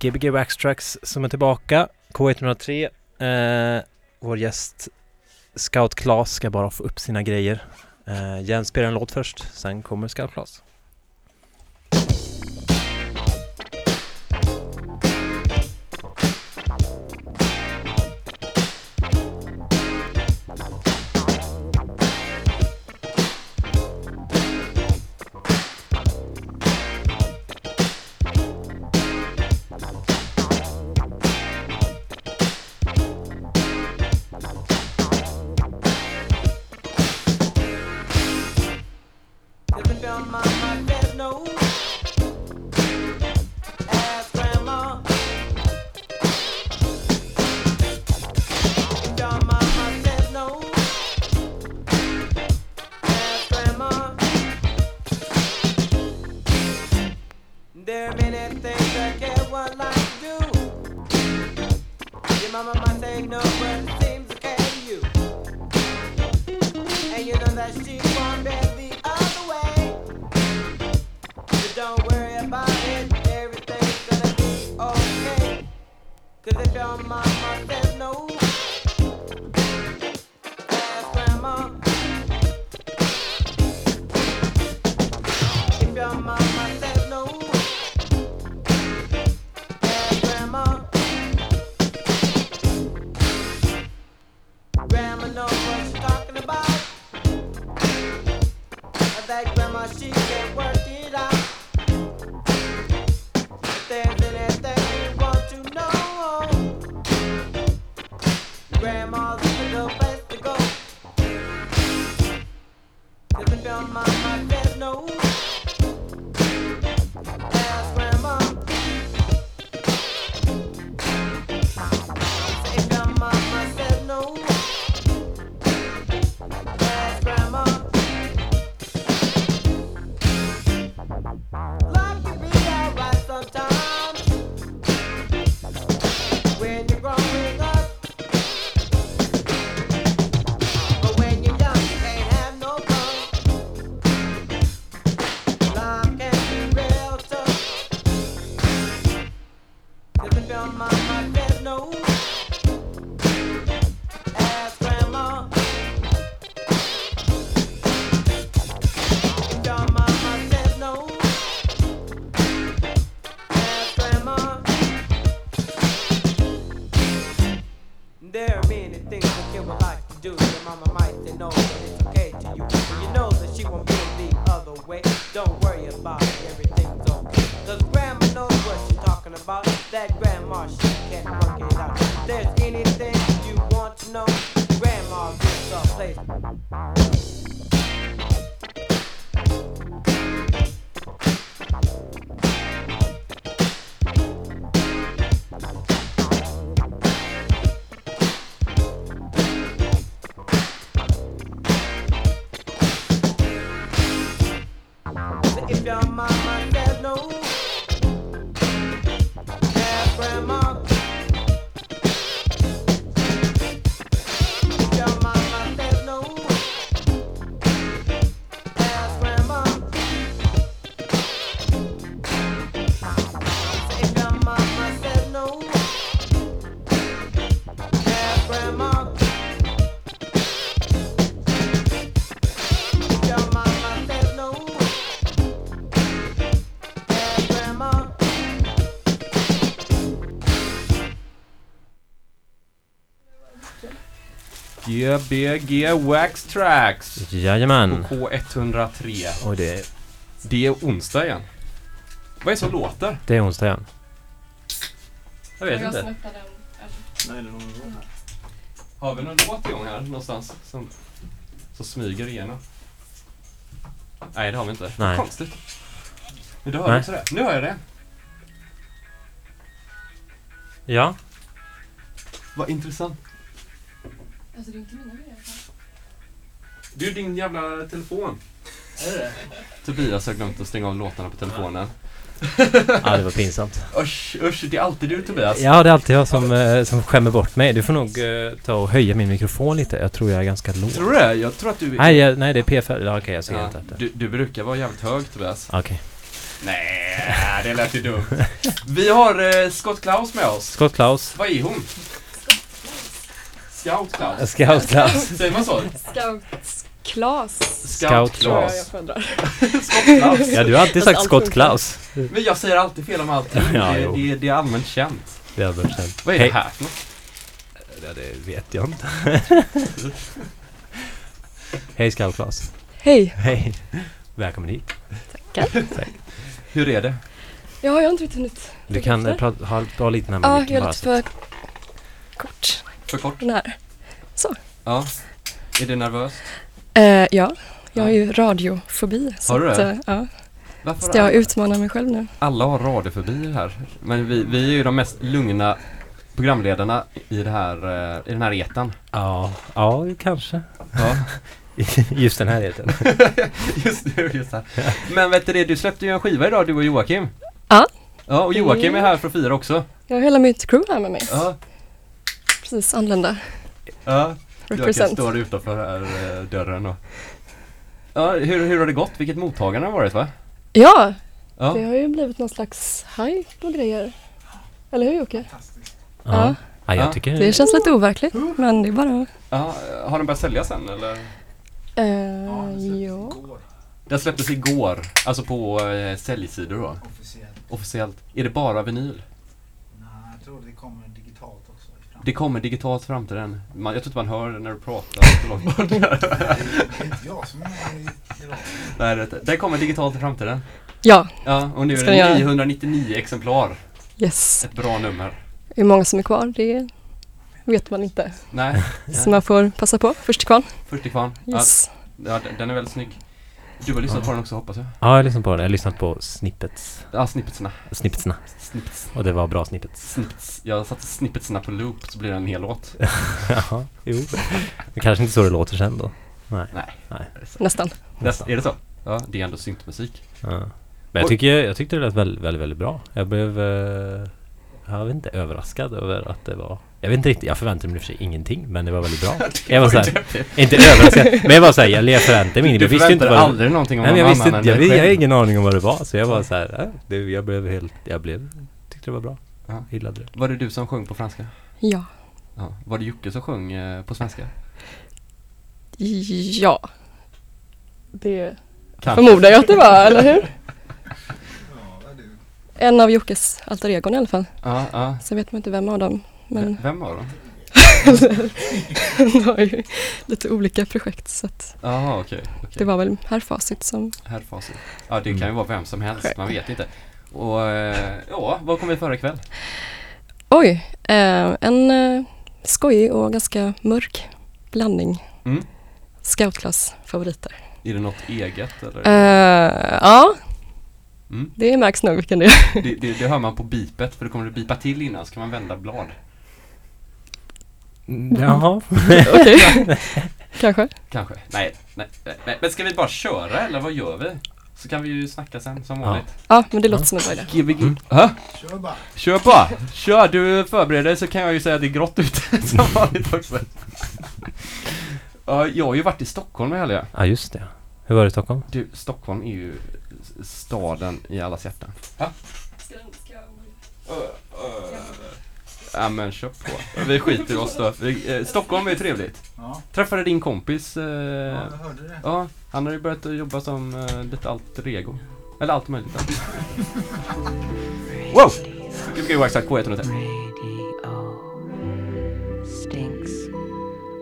Gbg Wax Tracks som är tillbaka. K103. Eh, vår gäst Scout Klas ska bara få upp sina grejer. Eh, Jens spelar en låt först, sen kommer Scout Klas. GBG Wax Tracks Jajamän. på K103. Och det, Det är onsdag igen. Vad är det som låter? det är onsdag igen. Jag vet jag inte. som öppnade en öl. Har vi någon låt igång här någonstans som, som smyger igenom? Nej, det har vi inte. Nej. Konstigt. Men du hör också det. Nu hör jag det. Ja, Vad intressant. Alltså det är inte mina grejer. Det är ju din jävla telefon. Är det Tobias har glömt att stänga av låtarna på telefonen. ja det var pinsamt. Usch, usch, det är alltid du Tobias. Ja, det är alltid jag som, eh, som skämmer bort mig. Du får nog eh, ta och höja min mikrofon lite. Jag tror jag är ganska låg. Tror du det? Jag tror att du... Nej, jag, nej det är P4. Ja, Okej, jag ser Ja, inte efter. du, du brukar vara jävligt hög Tobias. Okej. Nej, det lät ju dumt. Vi har eh, Scott Klaus med oss. Scott Klaus. Vad är hon? Scout Klaus. Scout Klaus. Säger man så? Scoutklas Scout tror jag Klaus. jag föredrar. Scott Klaus. Ja, du har alltid sagt. Klaus. Men jag säger alltid fel om allting. Ja, det, det, det är allmänt känt. Det har jag känt. Vad är Hej. det här för något? Ja, det vet jag inte. Hej Scout Klaus. Hej! Hej. Välkommen hit. Hur är det? Ja, jag har inte riktigt hunnit. Du kan prata, ha, ha lite närmare Ja, jag är lite för kort. För kort? Den här. Ja. Är det nervöst? Eh, ja, jag har ju radiofobi. så Har du att, det? eh, Ja, Varför så jag har utmanar mig själv nu. alla har radiofobi här? Men vi, vi är ju de mest lugna programledarna i, det här, eh, i den här etan. Ja, ja, kanske. Ja. Just den här heter just det, just det. Men vet du det, du släppte ju en skiva idag du och Joakim. Ja. Ja, och Joakim är här för att fira också. Jag har hela mitt crew här med mig. Ja. Precis anlända. Ja. Represent. står utanför här eh, dörren och... Ja, hur, hur har det gått? Vilket mottagande har det varit va? Ja, Ja. det har ju blivit någon slags hype och grejer. Eller hur Jocke? Ja. Ja. ja, jag Ja. tycker Det känns lite overkligt, men det är bara... ja. Har den börjat säljas sen eller? Eh, ja. Den släpptes igår, alltså på eh, säljsidor då. Officiellt. Officiellt. Är det bara vinyl? Nej, jag tror det kommer digitalt också. i framtiden. Det kommer digitalt fram till den. Man, jag tror inte man hör när du pratar så långt bort. Nej, det, det kommer digitalt i framtiden. Ja, Ja, och nu är det den göra? 999 exemplar. yes. Ett bra nummer. Hur många som är kvar, det vet man inte. Nej, Så man får passa på, först till kvarn. 40 kvarn. Ja, Yes. ja, den- den är väldigt snygg. Du har lyssnat på den också hoppas jag? Ja, jag har lyssnat på den. Jag har lyssnat på snippets. Ja, snippetsarna. Snippetsna. Snippets. Och det var bra snippets. Snippets. Jag satte snippetsarna på loop så blir det en hel låt. Jaha, jo. Det kanske inte så det låter sen då. Nej. Nej. Nej. Nästan. Nästa, är det så? Ja, det är ändå syntmusik. Ja. Men jag, tycker, jag tyckte det lät väldigt, väldigt, väldigt bra. Jag blev... Eh, jag vet inte, överraskad över att det var... Jag vet inte riktigt, jag förväntade mig för sig ingenting, men det var väldigt bra. Jag var såhär, inte överraskad, men jag var såhär, jag, jag förväntade mig Du inget. Jag visste inte vad det aldrig någonting om Nej någon jag visste annan inte, jag, dig jag har ingen aning om vad det var. Så jag var så här, äh, jag blev helt, jag blev, tyckte det var bra. Ja. Gillade det. Var det du som sjöng på franska? Ja. Ja. Var det Jocke som sjöng eh, på svenska? Ja. Det Kanske. förmodar jag att det var, eller hur? Du. En av Jockes alter egon i alla fall. Ja, ja. Sen vet man inte vem av dem. Men Vem var de? han har ju lite olika projekt så att Jaha, okej. okej. det var väl herr Facit som... Herr Facit. Ja, det kan ju Mm. vara vem som helst. Man vet inte. Och eh, ja, vad kommer vi föra ikväll? Oj! Eh, en eh, skojig och ganska mörk blandning. Mm. Scoutklass favoriter. Är det något eget eller? Eh, ja, Mm. det märks nog vilken det är. Det, det, det hör man på bipet, för det kommer att bipa till innan så kan man vända blad. Jaha. Okej. Kanske. Kanske. Nej, nej, nej. Men ska vi bara köra eller vad gör vi? Så kan vi ju snacka sen som Ja. vanligt. Ja, men det låter som en bra idé. Mm. Kör bara. Kör bara! Kör! Du förbereder dig så kan jag ju säga att det är grått ute som vanligt också. Ja, jag har ju varit i Stockholm i helgen. Ja just det. Hur var det i Stockholm? Du, Stockholm är ju staden i allas hjärtan. Ja men kör på. Vi skiter i oss då. Vi, eh, Stockholm är ju trevligt. Ja, Träffade din kompis. Eh, ja, jag hörde det. ja, han har ju börjat jobba som eh, lite alter ego. Eller allt möjligt. Wow! Gbg Waxact K103. Radio stinks.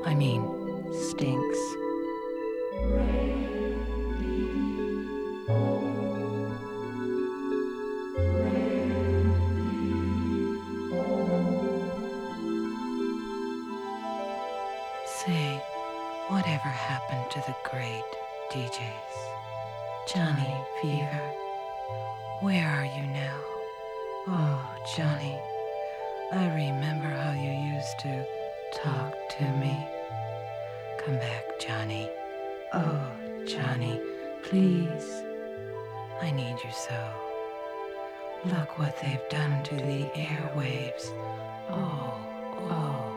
I mean, stinks. Whatever happened to the great DJs? Johnny Fever, where are you now? Oh, Johnny, I remember how you used to talk to me. Come back, Johnny. Oh, Johnny, please. I need you so. Look what they've done to the airwaves. Oh, oh.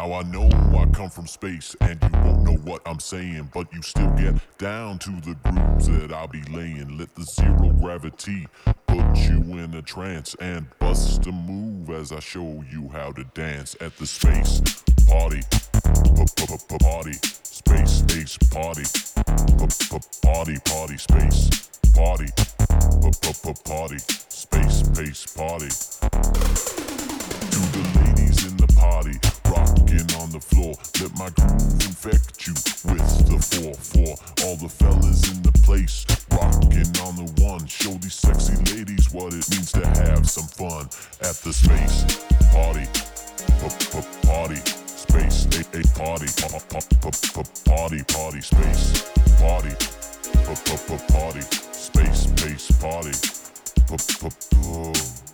Now I know I come from space and you won't know what I'm saying, but you still get down to the grooves that I'll be laying. Let the zero gravity put you in a trance and bust a move as I show you how to dance at the space party. Party, space, space, party, party, party, space, party, party, space, space, party. To the on the floor. Let my groove infect you with the 4-4. All the fellas in the place, rocking on the one. Show these sexy ladies what it means to have some fun at the space party. Party, space, a, a party, party, party, space, party, party, space, space, party. Oh.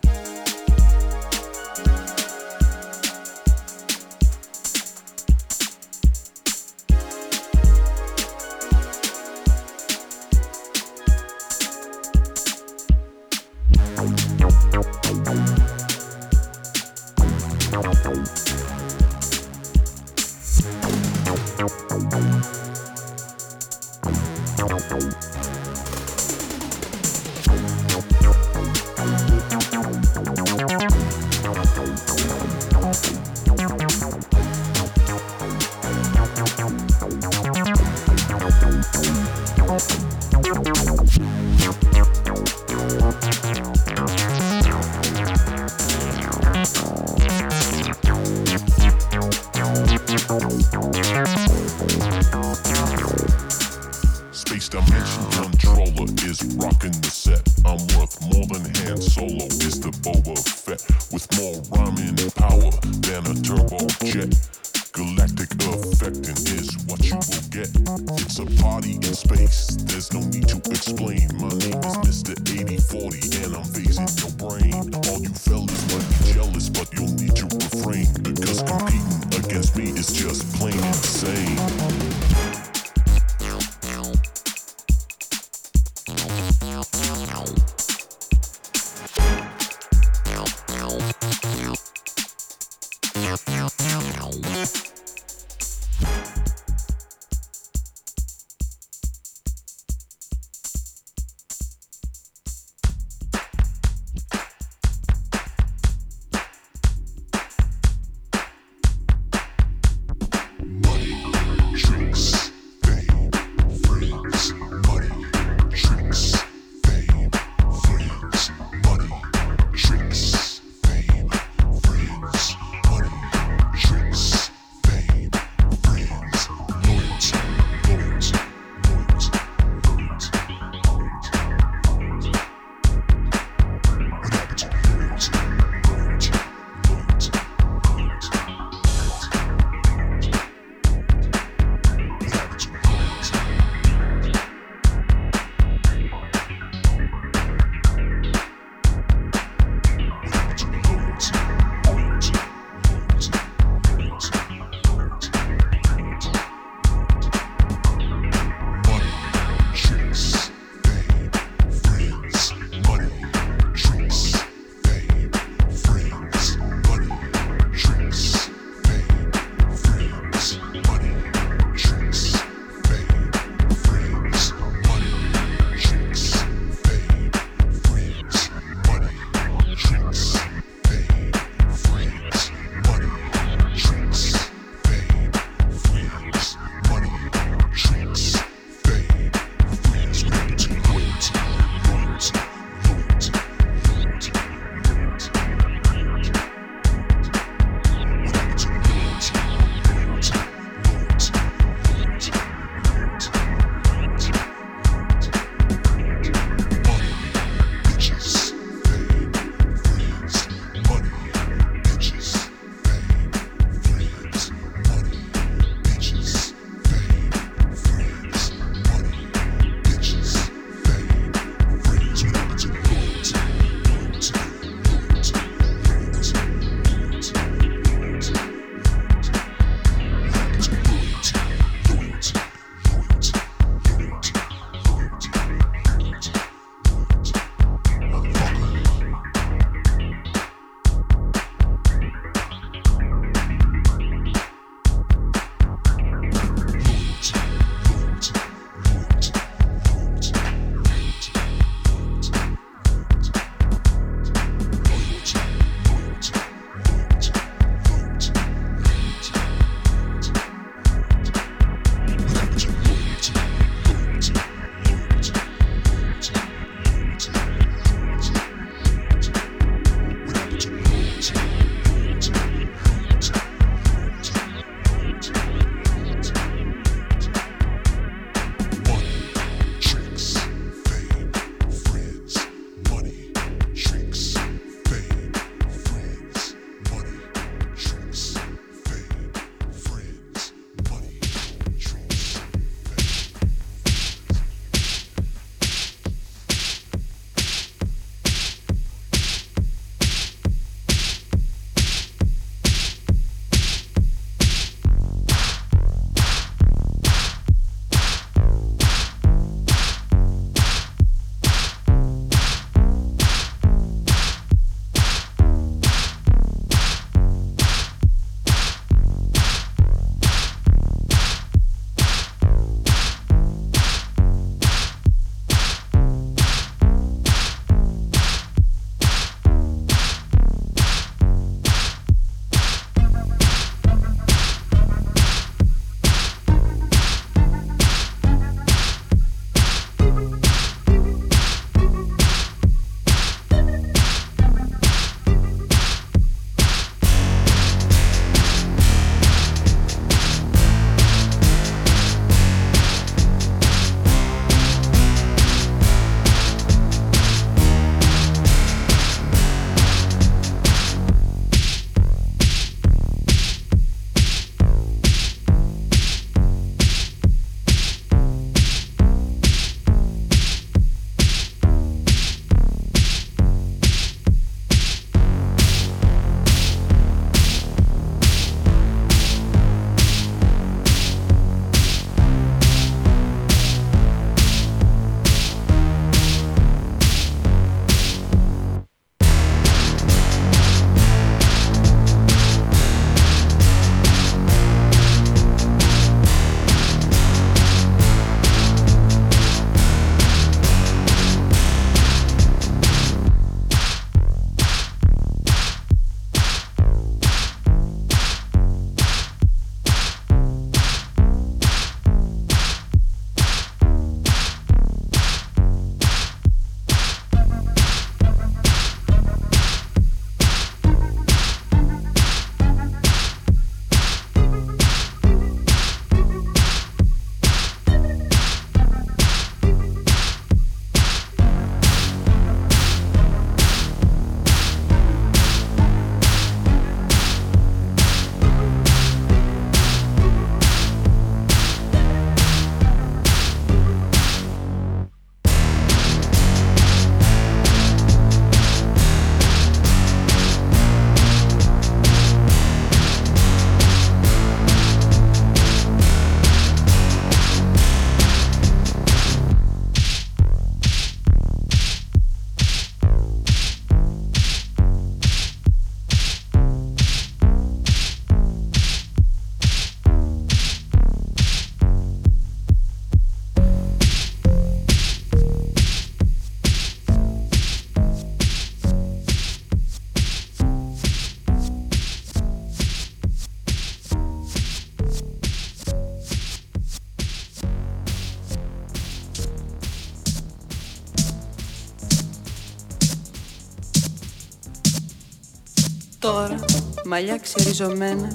Μαλλιά ξεριζωμένα,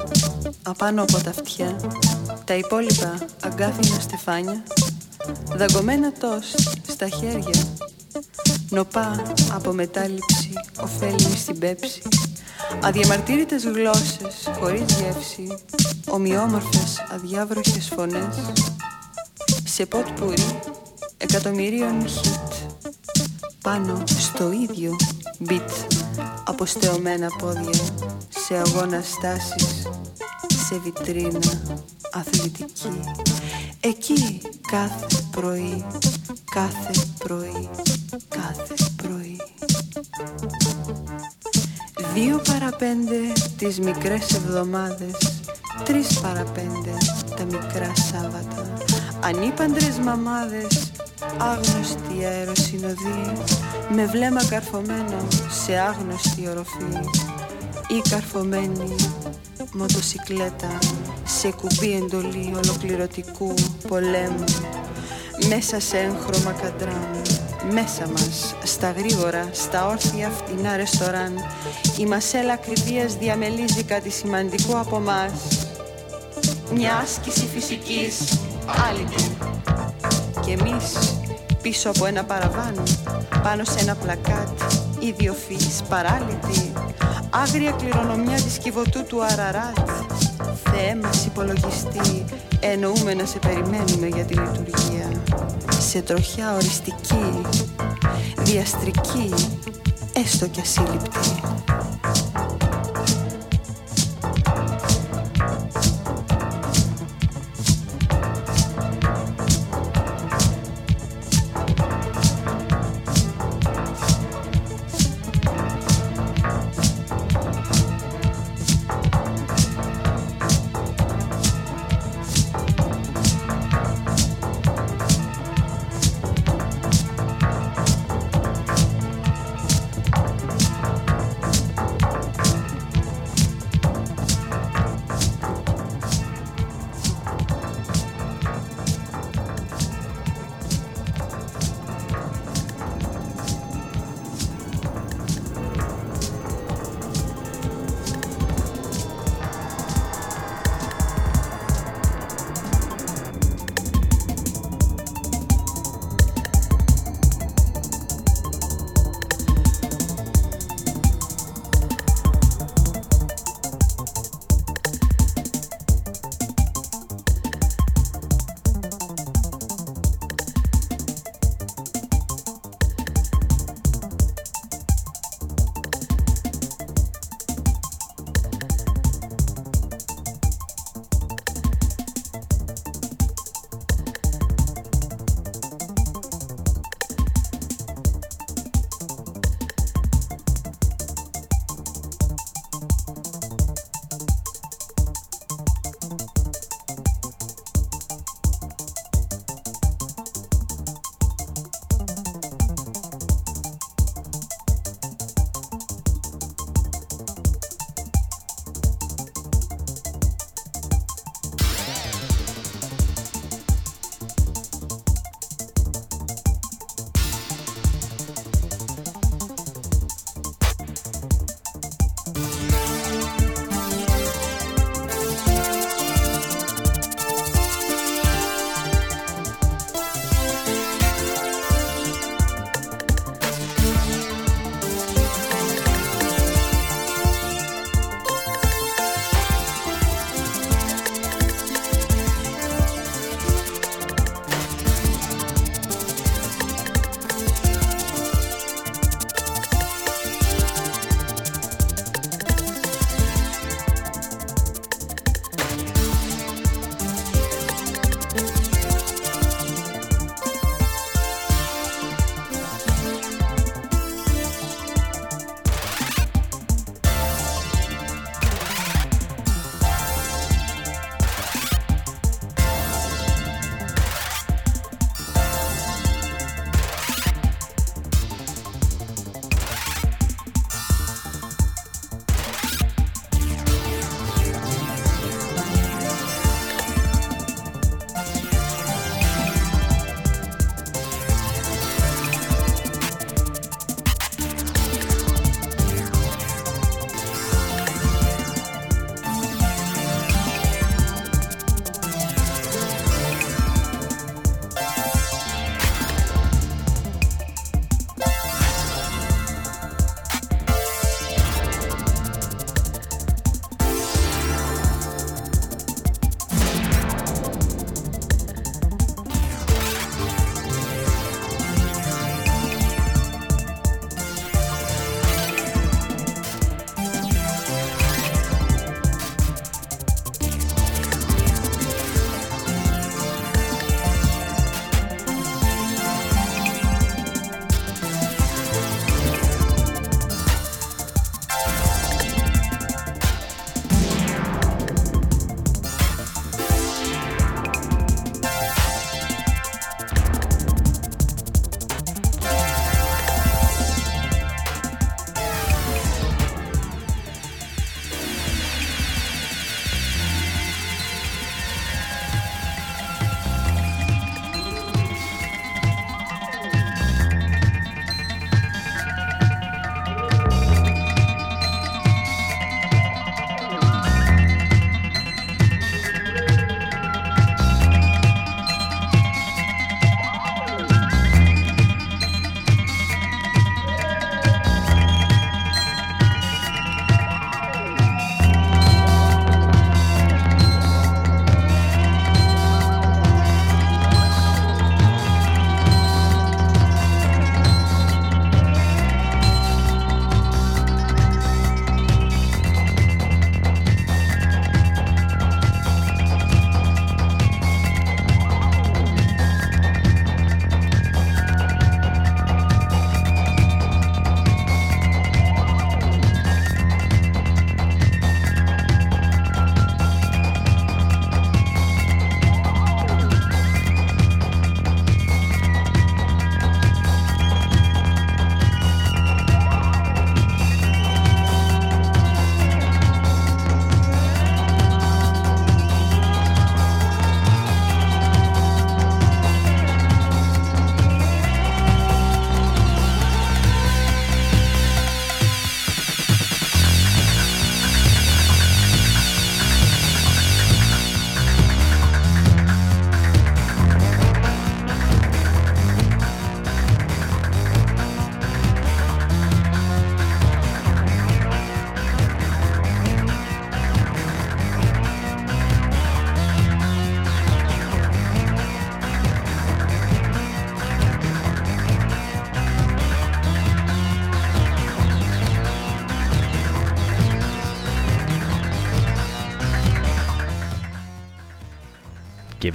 απάνω από τα αυτιά, τα υπόλοιπα αγκάθινα στεφάνια, δαγκωμένα τόστ στα χέρια, νοπά από μετάληψη, ωφέλιμη στην πέψη, αδιαμαρτύρητες γλώσσες χωρίς γεύση, ομοιόμορφες αδιάβροχες φωνές, σε ποτ πουρί εκατομμυρίων χιτ, πάνω στο ίδιο beat αποστεωμένα πόδια σε αγώνας στάσεις σε βιτρίνα αθλητική. Εκεί κάθε πρωί κάθε πρωί κάθε πρωί. Δύο παραπέντε τις μικρές εβδομάδες Τρεις παραπέντε τα μικρά Σάββατα. Ανήπαντρες μαμάδες Άγνωστη αεροσυνοδή Με βλέμμα καρφωμένο σε άγνωστη οροφή Ή καρφωμένη μοτοσικλέτα Σε κουμπί εντολή ολοκληρωτικού πολέμου. Μέσα σε έγχρωμα καντράν μέσα μας, στα γρήγορα, στα όρθια φτηνά ρεστοράν Η μασέλα ακριβίας διαμελίζει κάτι σημαντικό από μας. Μια άσκηση φυσικής, άλυτη Και εμείς πίσω από ένα παραβάν Πάνω σε ένα πλακάτ, ιδιοφυής, παράλυτη Άγρια κληρονομιά της κυβωτού του Αραράτ Θεέ μας υπολογιστή, εννοούμε να σε περιμένουμε για τη λειτουργία σε τροχιά οριστική, διαστρική, έστω κι ασύλληπτη.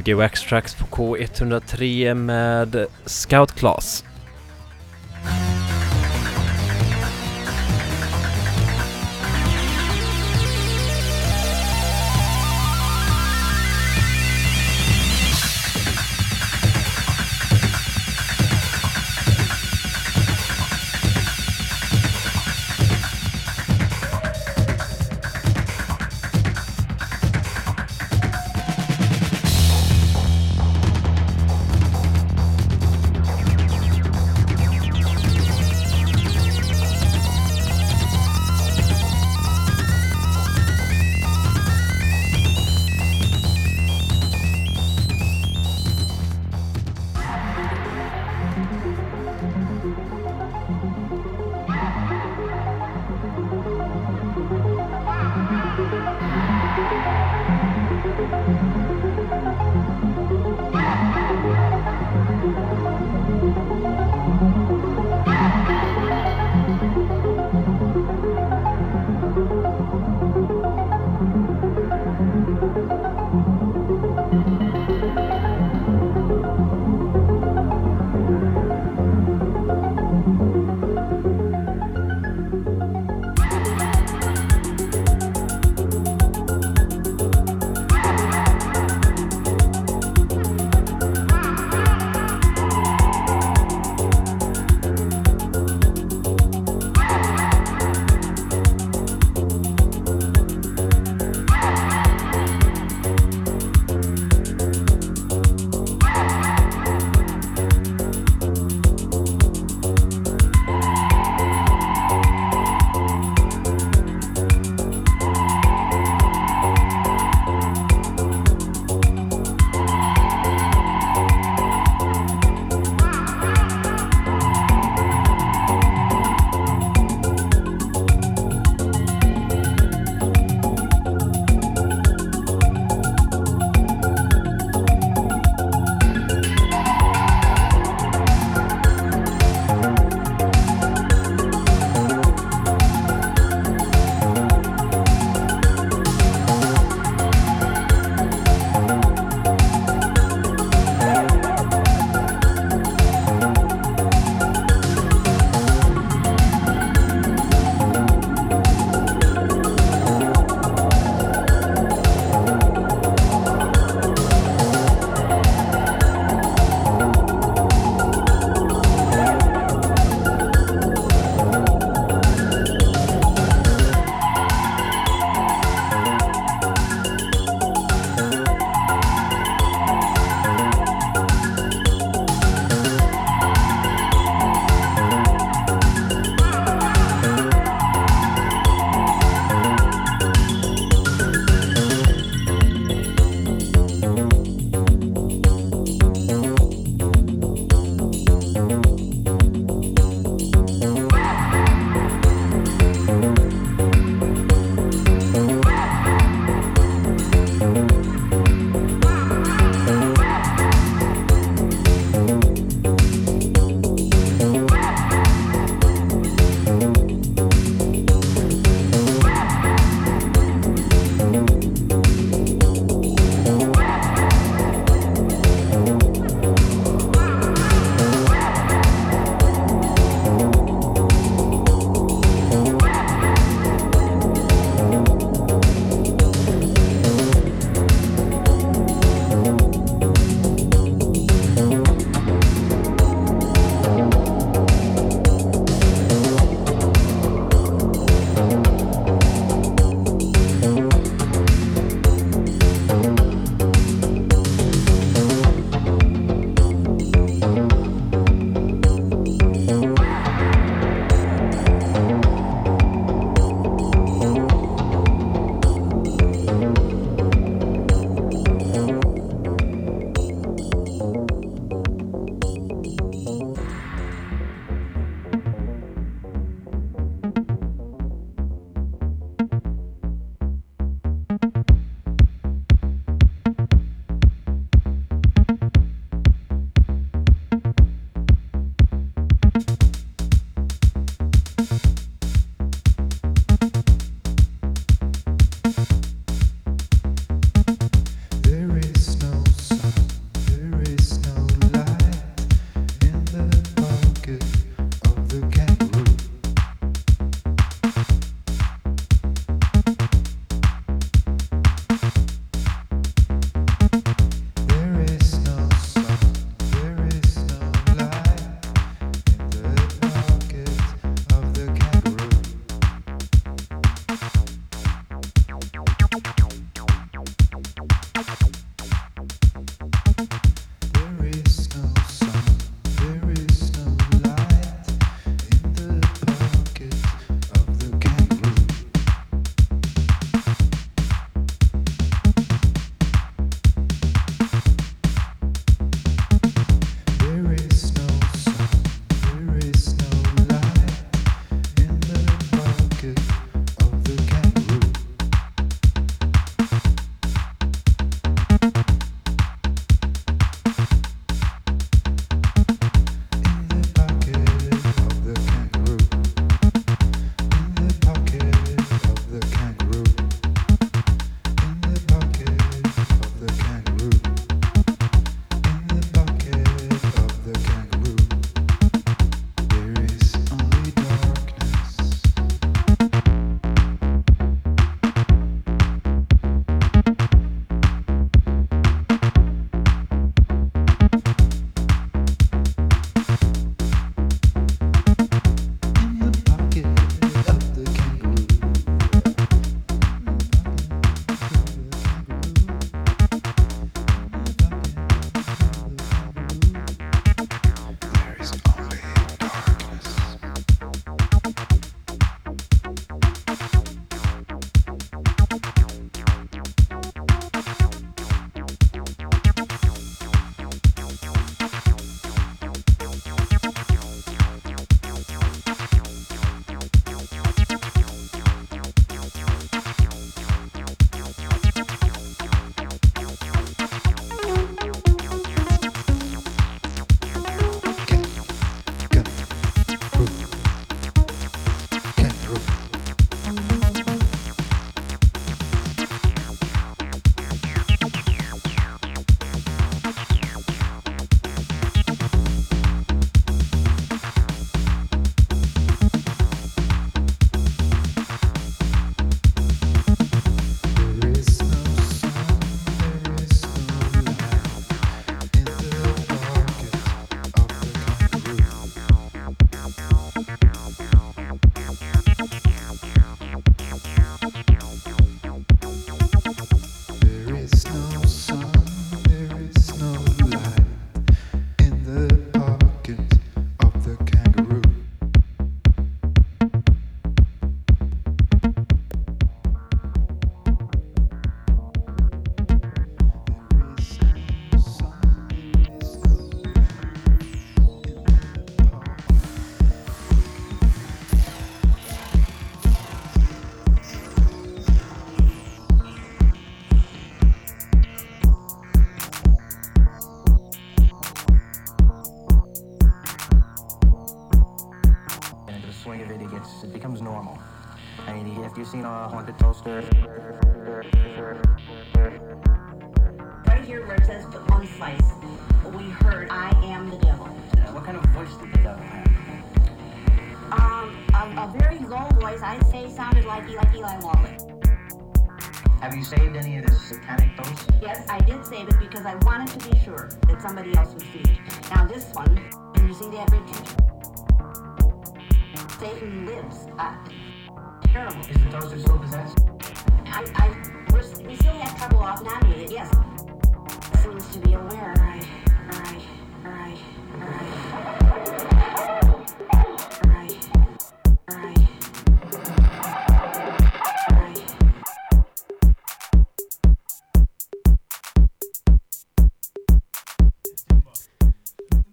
GWX Tracks på K103 med Scout Class.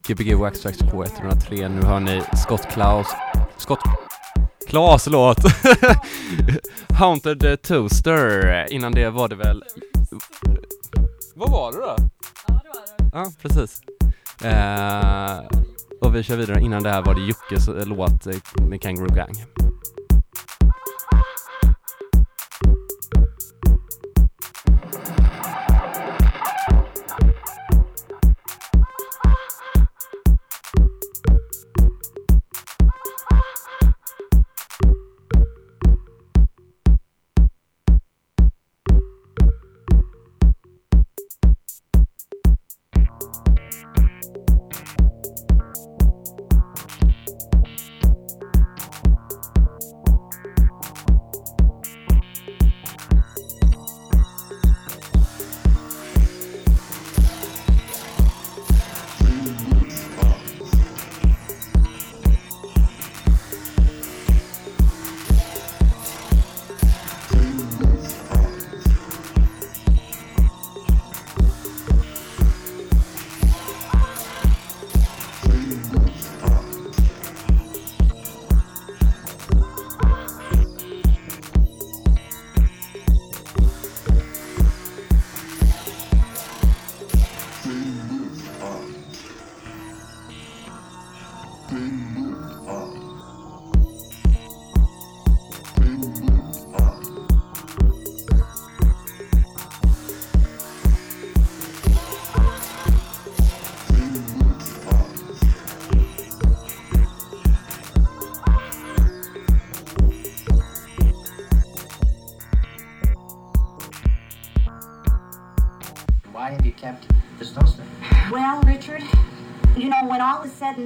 Gbg Wax Tracks på 103. Nu hör ni Scott Klaus... Scott... Klaus låt! Haunted Toaster. Innan det var det väl... Vad var det då? Ja, det var det. Ja, precis. Eh, och vi kör vidare. Innan det här var det Jockes låt eh, med Kangaroo Gang.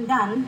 done.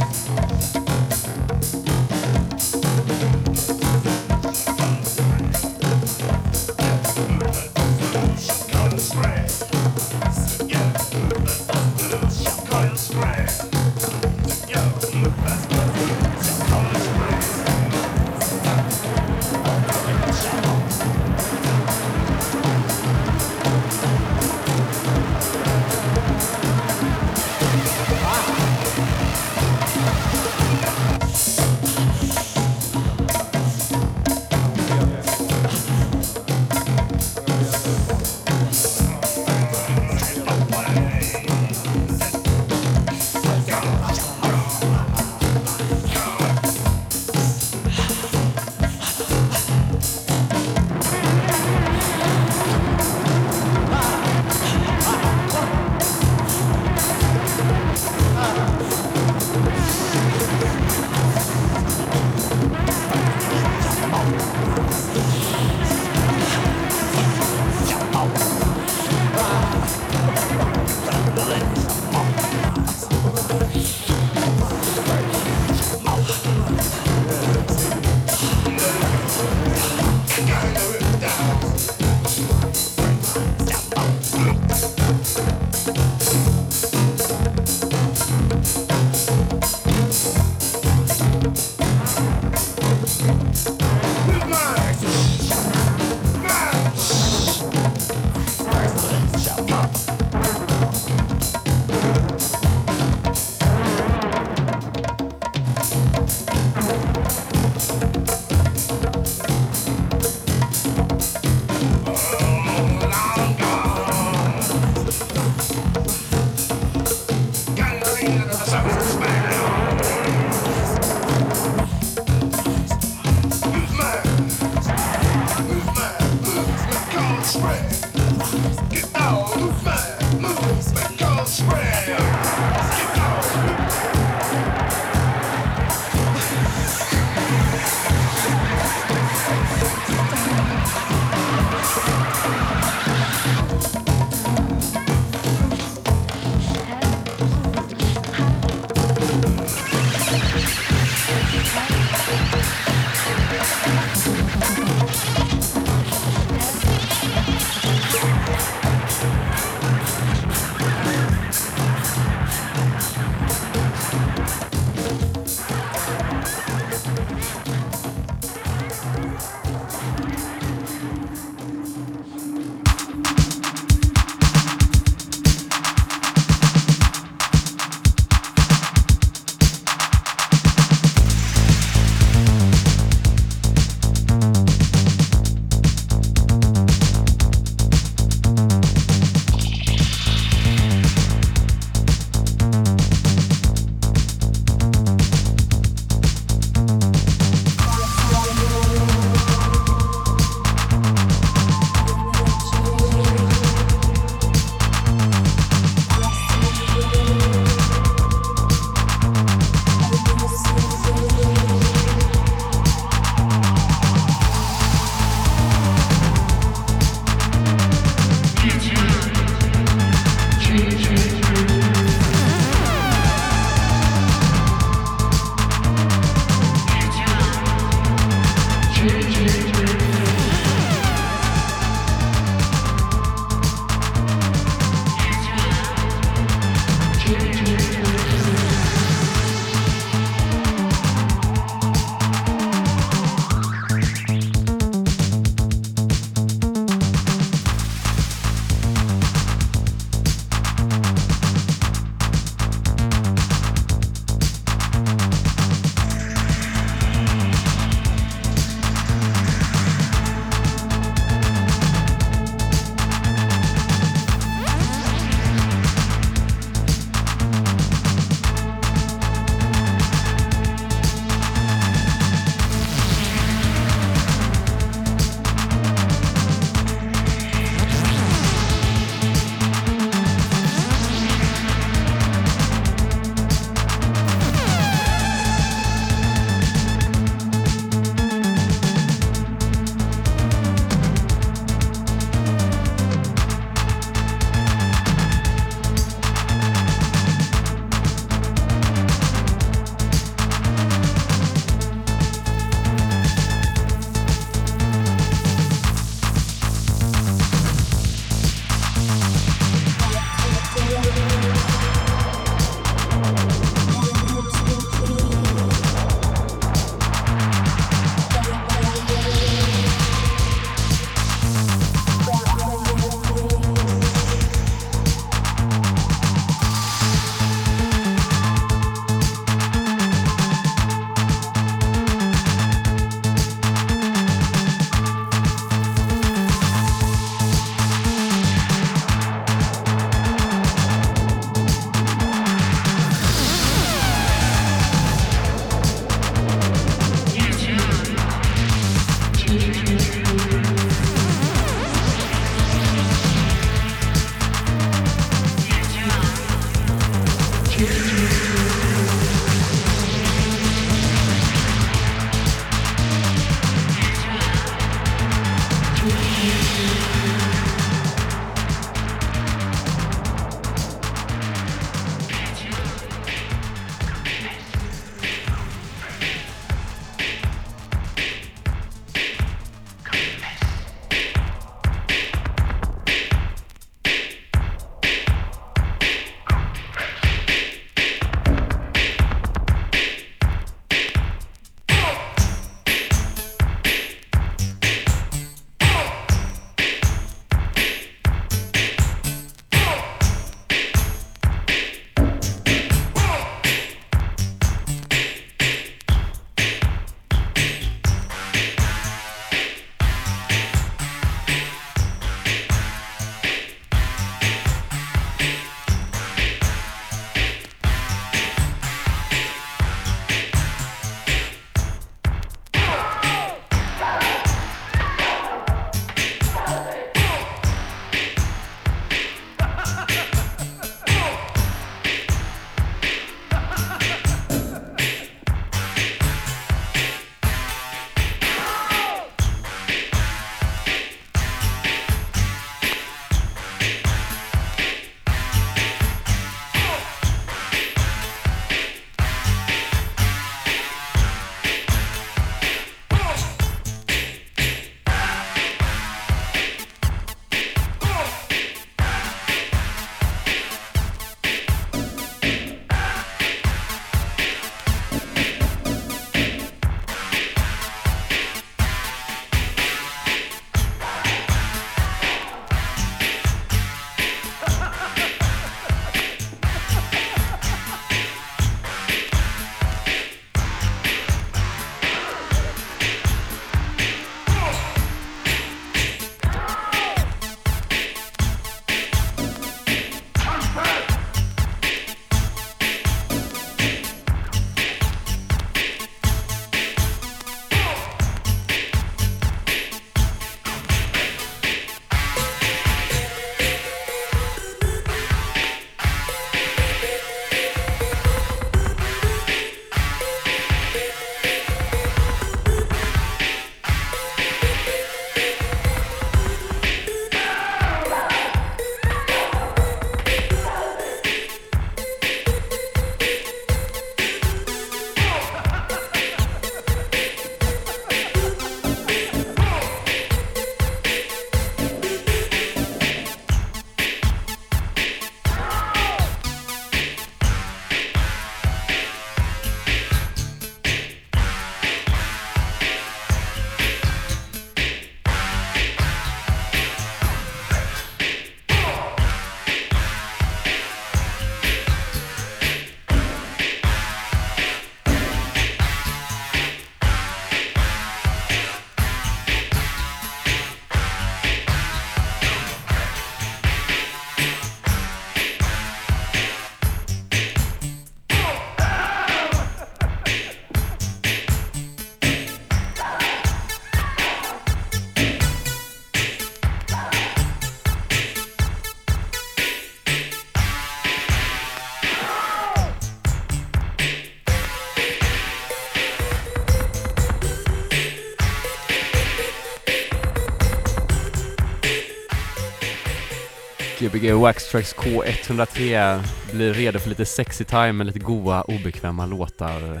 Gbg Wax Tracks K103 blir redo för lite sexy time med lite goa obekväma låtar.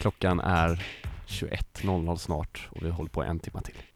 Klockan är 21.00 snart och vi håller på en timme till.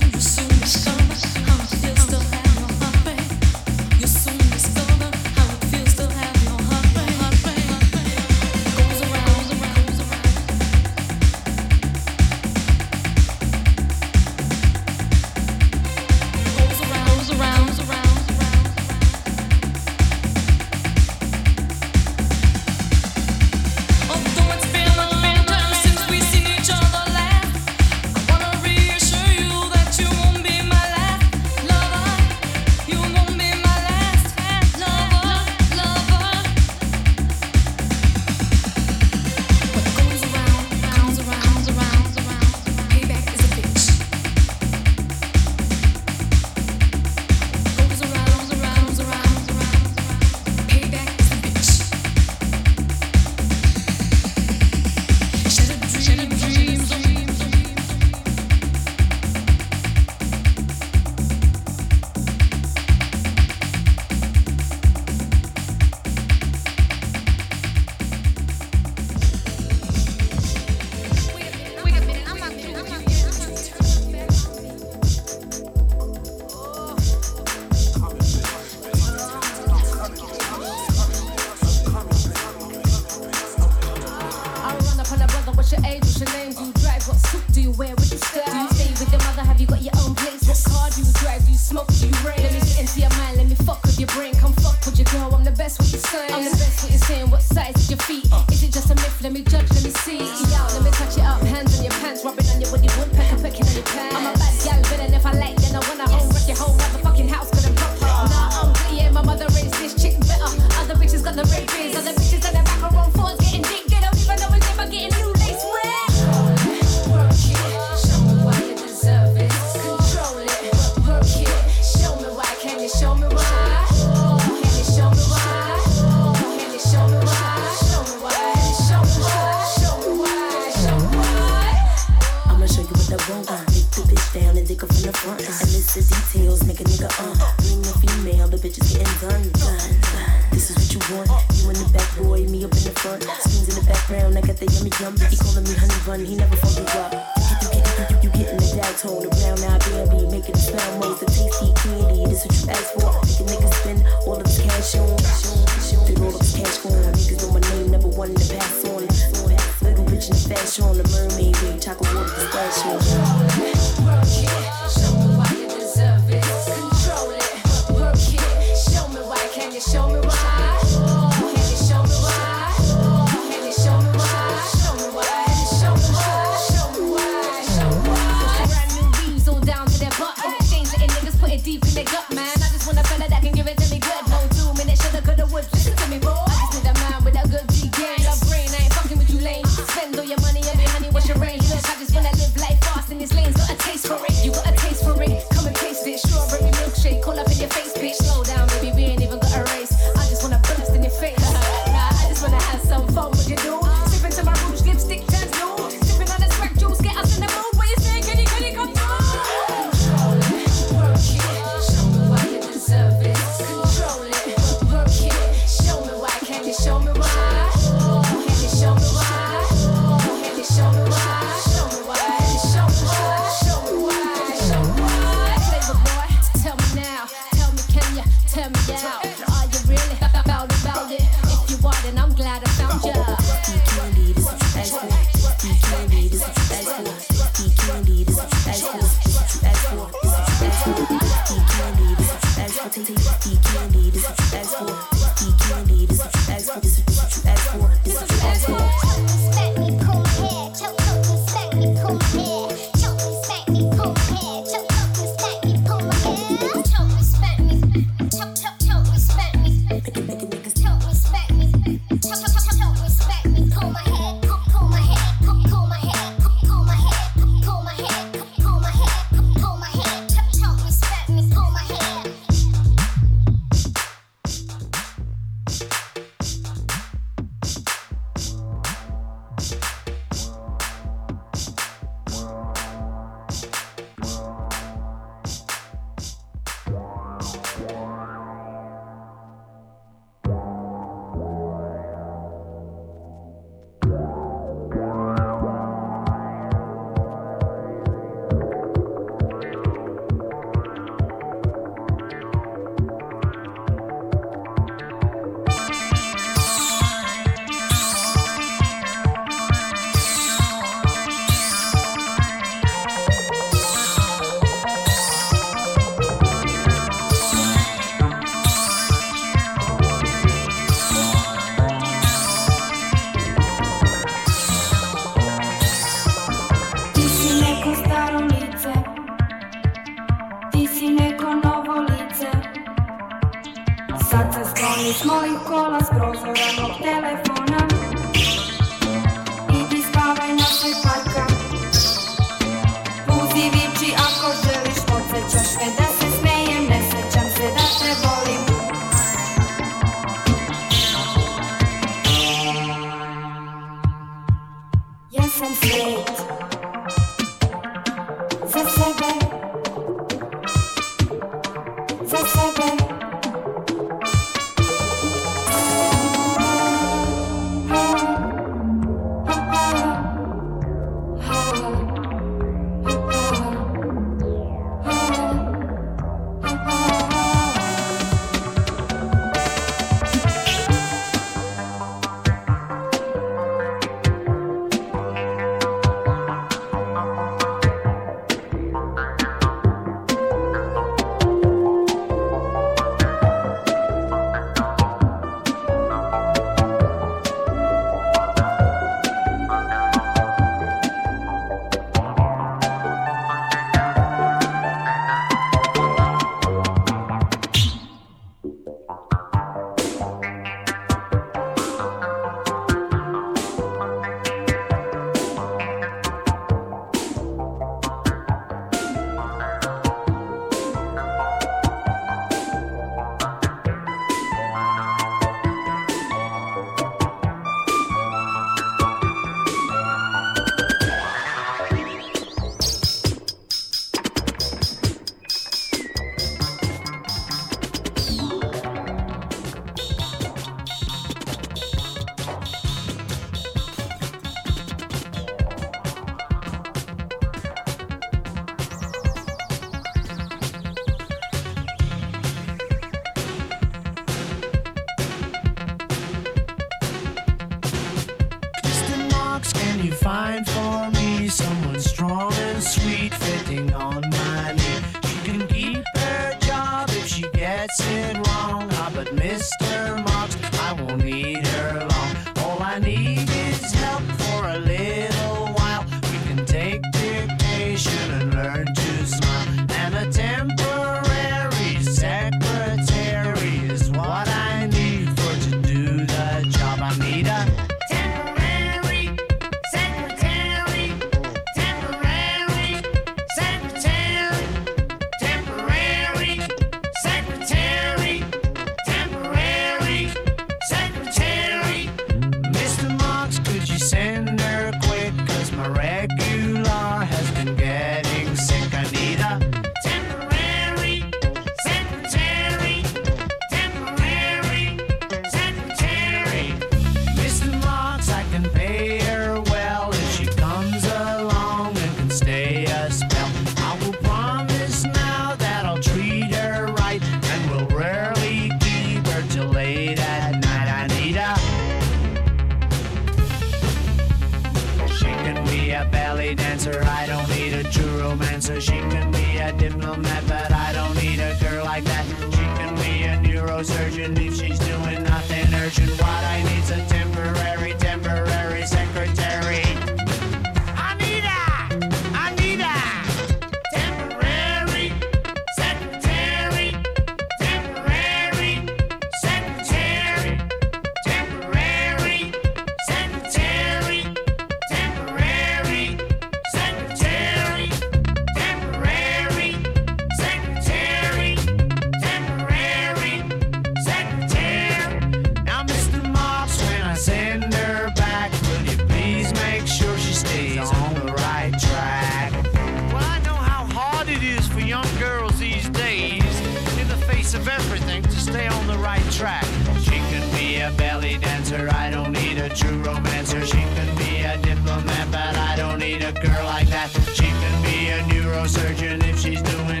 of everything to stay on the right track. She could be a belly dancer, I don't need a true romancer. She could be a diplomat, but I don't need a girl like that. She could be a neurosurgeon if she's doing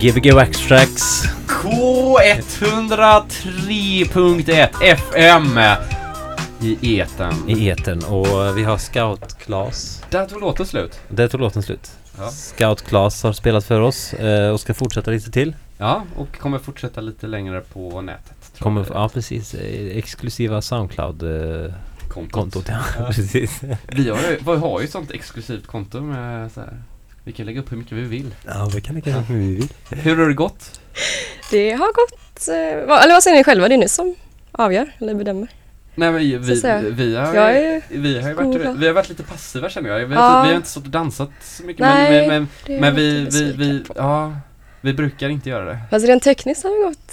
Gbg Wax Tracks. K103.1 FM i eten. I eten och vi har Scout Claes. Där tog låten slut. Där tog låten slut. Ja. Scout Claes har spelat för oss eh, och ska fortsätta lite till. Ja, och kommer fortsätta lite längre på nätet. Kommer, ja precis, eh, exklusiva Soundcloud eh, Kontot. kontot. Ja, Ja. precis. Vi har ju, vi har ju sånt exklusivt konto med så här. Vi kan lägga upp hur mycket vi vill. Ja, vi kan lägga upp hur vi vill. Hur har det gått? Det har gått, eh, vad- eller vad säger ni själva? Det är ni som avgör eller bedömer. Nej men vi, vi, vi har ju, är vi har varit, vi har varit lite passiva känner jag. Vi har, Ja. inte, vi har inte stått och dansat så mycket Nej, men, men, men, vi, vi, vi, ja, vi brukar inte göra det. Fast rent tekniskt har det gått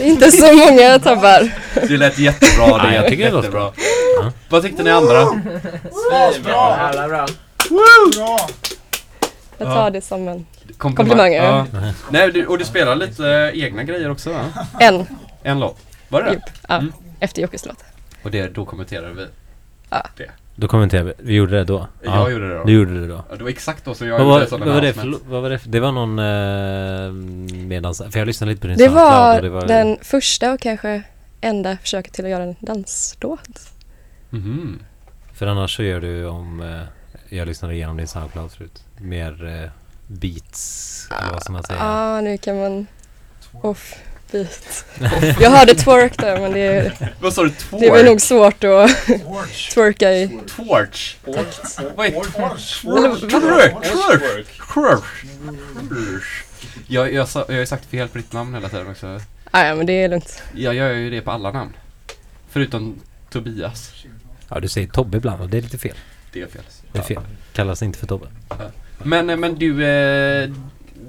inte så många tabbar. Det lät jättebra, det Nej, jag tycker det låter jättebra. Vad tyckte ni andra? Svinbra! Alla bra. Bra! Jag Ja. tar det som en Komplimang. komplimang. Ja. Nej, du, och du spelar lite eh, egna grejer också va? En. En låt. Var det det? Ja. Efter Jockes låt. Och det, då kommenterar vi Ja. det. Då kommenterar vi. Vi gjorde det då. Jag gjorde det då. Du gjorde det då. Ja, det var exakt då som jag vad gjorde var, det som vad var, det för, vad var det för, Det var någon eh, medans... För jag lyssnade lite på din Det var, och det var den första och kanske enda försöket till att göra en danslåt. Mhm. För annars så gör du om... Eh, jag lyssnade igenom din Soundcloud förut. Mer eh, beats, eller vad ska man säga? Ja, ah, nu kan man off beat. Jag hörde twerk där men det är, Vad sa du? Twerk? det är väl nog svårt att twerka i. Torch? Vad är vad? Twerk? Twerk? Twerk? Jag, jag, sa, jag har ju sagt fel på ditt namn hela tiden också. Ah, ja men det är lugnt. Jag gör ju det på alla namn. Förutom Tobias. Ja, du säger Tobbe ibland och det är lite fel. Det är fel. Det är fel. Kallas inte för Tobbe. Men, eh, men du, eh,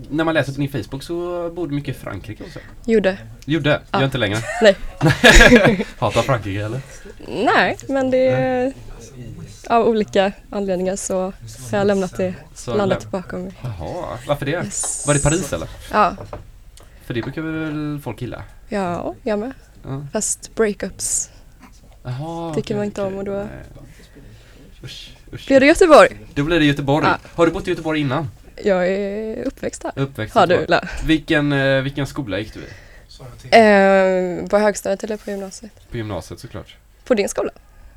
när man läser på din Facebook så bor du mycket i Frankrike också. Gjorde. Gjorde? Ja. Gör inte längre? Nej. Hatar Frankrike eller? Nej, men det är av olika anledningar så har jag lämnat det, Så landat läm- bakom mig. Jaha, varför det? Yes. Var det Paris eller? Ja, För det brukar väl folk gilla? ja, jag med. Ja. Fast breakups Jaha, tycker okej, man inte om och då Nej. Usch, usch. blir det Göteborg. Då blir det Göteborg. Ja. Har du bott i Göteborg innan? Jag är uppväxt här. Uppväxt Har du? Vilken, eh, vilken skola gick du i? Eh, på högstadiet eller på gymnasiet? På gymnasiet såklart. På din skola?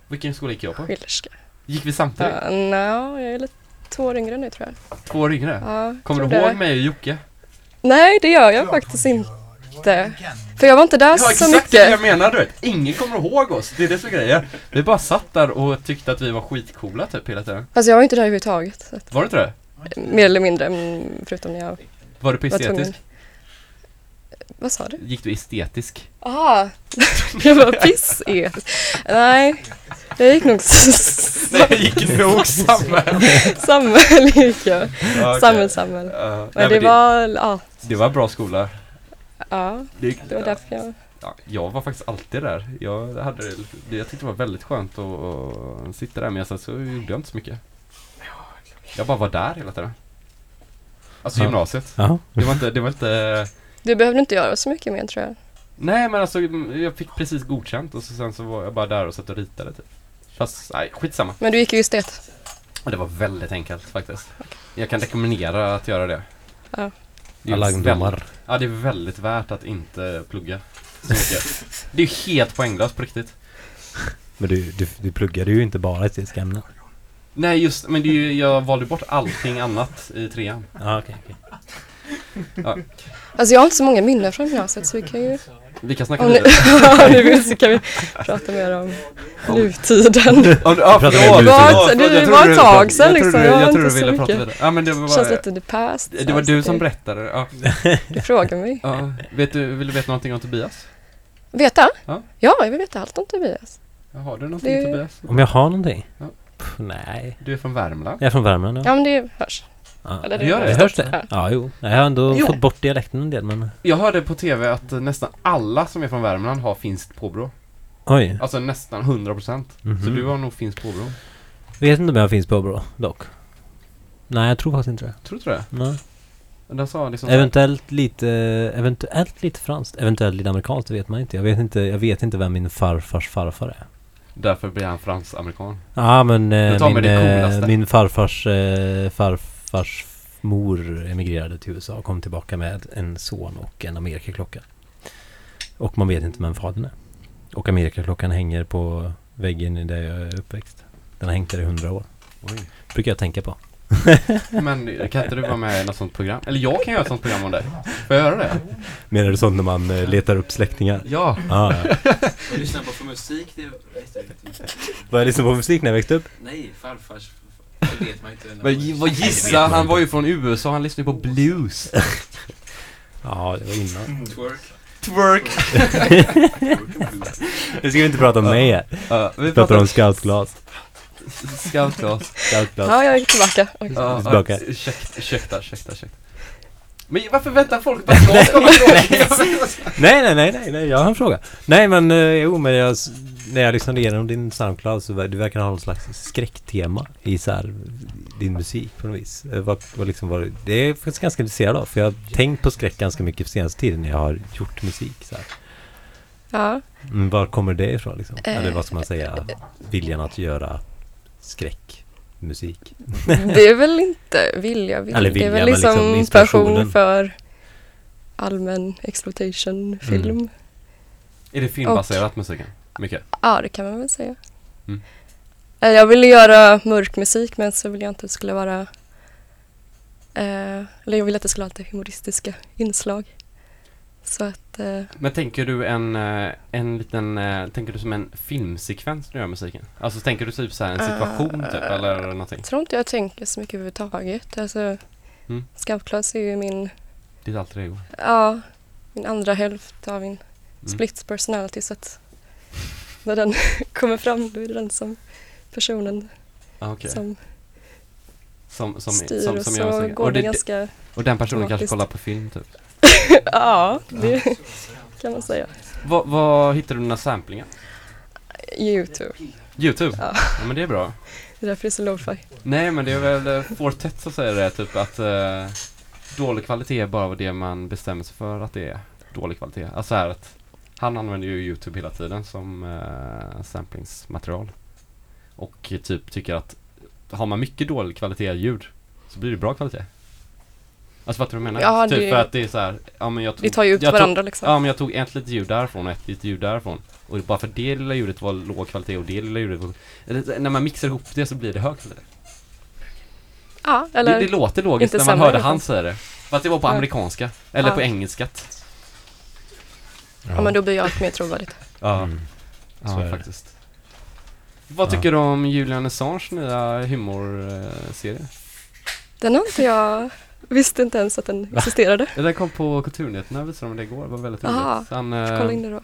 Vilken skola gick jag på? Schillerska. Gick vi samtidigt? Ja, no, jag är lite två år yngre nu tror jag. Två år yngre? Ja, Kommer du ihåg det. mig och Jocke? Nej, det gör jag faktiskt inte. För jag var inte där Ja så exakt det mycket. jag menar du vet. Ingen kommer ihåg oss. Det är det som är grejen. Vi bara satt där och tyckte att vi var skitcoola typ hela tiden. Alltså jag var inte där överhuvudtaget. Att, Var det inte det? mer eller mindre, mm, förutom när jag Var du på estetisk? Vad sa du? Gick du estetisk? Ah, det var piss Nej, jag gick nog Nej, jag gick nog samhäll. Samhäll gick jag. Ja, okej. Samhällssamhäll. Ja, men nej, det men det- var, ja, Det var bra skola. Ja, Det- det var därför jag Ja, jag var faktiskt alltid där. Jag, hade, det- jag tyckte det var väldigt skönt att, att sitta där men sen så gjorde jag inte så mycket. Jag bara var där hela tiden. Alltså Ja. gymnasiet. Ja. Det var inte, det var inte Du behövde inte göra så mycket mer tror jag. Nej men alltså jag fick precis godkänt och så, sen så var jag bara där och satt och ritade typ. Fast nej, skitsamma. Men du gick ju estet. Det var väldigt enkelt faktiskt. Jag kan rekommendera att göra det. Ja. Det är Alla väldigt- ungdomar. Ja, det är väldigt värt att inte plugga så mycket. Det är helt poänglöst på riktigt. Men du, du, du pluggade ju inte bara estetiska ämnen. Nej just, men det är ju, jag valde bort allting annat i trean. Ja, okej. okej. Ja, Alltså jag har inte så många minnen från gymnasiet så vi kan ju... vi kan snacka Om vidare. ja, ni vill så kan vi prata mer om nutiden. Om Det var ett- tag sedan, jag liksom. Jag Jag trodde du ville prata vidare. Ja men det var Känns lite the past. Det var du som det- berättade ja. Du frågar mig. ja. Vet du, vill du veta någonting om Tobias? Veta? Ja. Ja, jag vill veta allt om Tobias. Ja, Har du någonting Det- Tobias? Om jag har någonting? Ja. Pff, nej. Du är från Värmland? Jag är från Värmland ja. Ja, men det hörs. Ja. Eller det gör det. Hörs det? Ja. Jo. Jag har ändå Jo. fått bort dialekten en del men... Jag hörde på TV att nästan alla som är från Värmland har finskt påbrå. Oj. Alltså nästan 100% Mhm. Så du har nog finskt påbrå. Vet inte om jag finns på bra dock. Nej, jag tror faktiskt inte det. Tror du det? Nej. Den sa liksom Eventuellt lite, eventuellt lite franskt, eventuellt lite amerikanskt, det vet man inte. Jag vet inte, jag vet inte vem min farfars farfar är. Därför blir han fransk-amerikan. Ja men Du eh, tar med min, det eh, coolaste. min farfars eh, farfars mor emigrerade till USA och kom tillbaka med en son och en Amerikaklocka. Och man vet inte vem fadern är. Och Amerikaklockan hänger på väggen där jag är uppväxt. Den har hängt där i hundra år. Oj. Brukar jag tänka på. Men kan inte du vara med i något sånt program? Eller jag kan göra ett sånt program om dig. Får jag göra det? Menar du sånt när man eh, letar upp släktingar? Ja. Ah, ja. Lyssnar på för musik, det jag inte. Var jag lyssnade på musik när jag växte upp? Nej, farfars. Det vet man inte. Men vad gissa, han var ju från USA, han lyssnade på blues. Ja, det var innan. Twerk. Twerk! Nu ska vi inte prata om mig här. Vi pratar om scoutglas. Scoutglas. Scoutglas. Ja, jag är tillbaka. Tillbaka. ja, ursäkta, ursäkta, ursäkta, ursäkta. Men varför väntar folk på att jag ska nej, nej, nej, nej, nej, jag har en fråga. Nej, men eh, jo, men jag, när jag lyssnade igenom din Soundcloud så ver- du verkar ha någon slags skräcktema i så här, din musik på något vis. Eh, Vad, vad liksom var, det är jag faktiskt ganska intresserad av, för jag har tänkt på skräck ganska mycket på senaste tiden när jag har gjort musik. Så här. Ja. Men var kommer det ifrån liksom? Eh, Eller vad ska man säga? Viljan att göra skräckmusik? Det är väl inte vilja, vilja. Eller det är vilja, väl men liksom, liksom inspirationen. passion för allmän exploitation film. Mm. Är det filmbaserat musiken? Mycket? Ja, det kan man väl säga. Mm. Eh, Jag ville göra mörk musik men så ville jag inte att det skulle vara eh, eller jag ville att det skulle ha lite humoristiska inslag. Så att eh, Men tänker du en, eh, en liten, eh, tänker du som en filmsekvens när du gör musiken? Alltså tänker du typ så här en situation typ eller någonting? jag tror inte jag tänker så mycket överhuvudtaget. Alltså, Mm. Scoutclass är ju min, Ditt alter ego? ja, min andra hälft av min Mm. split personality. Så att när den kommer fram då är det den som personen Ah, okej. som Som, som, styr som, och som så gör musiken. går det det- ganska och den personen kanske kollar på film typ? ja, det kan man säga. Vad, hittar du dina samplingar? Youtube. Youtube? Ja. ja men det är bra. Det är därför det är så lo-fi. Nej men det är väl eh, Fortet som säger det typ att eh, dålig kvalitet är bara det man bestämmer sig för att det är dålig kvalitet. Alltså här att han använder ju Youtube hela tiden som eh, samplingsmaterial. Och typ tycker att har man mycket dålig kvalitet ljud så blir det bra kvalitet. Alltså fattar du vad jag menar? Ja, typ det- för att det är så här, ja men jag tog, Det tar ju ut jag varandra, tog, liksom. Ja men jag tog ett litet ljud därifrån och ett litet ljud därifrån. Och bara för det lilla ljudet var låg kvalitet och det lilla ljudet var... När man mixar ihop det så blir det hög kvalitet. Ja, eller det, det låter logiskt när man hörde han säga det. För att det var på Ja. amerikanska. Eller Ja. på engelska. Ja, men då blir ju allt mer trovärdigt. Ja, Mm. Så ja faktiskt. Vad Ja. tycker du om Julian Assange nya humorserie? Den har inte jag... Visste inte ens att den existerade. Ja, Den kom på Kulturnyheterna visade de det igår, det var väldigt Aha, roligt. Han, in eh, det då.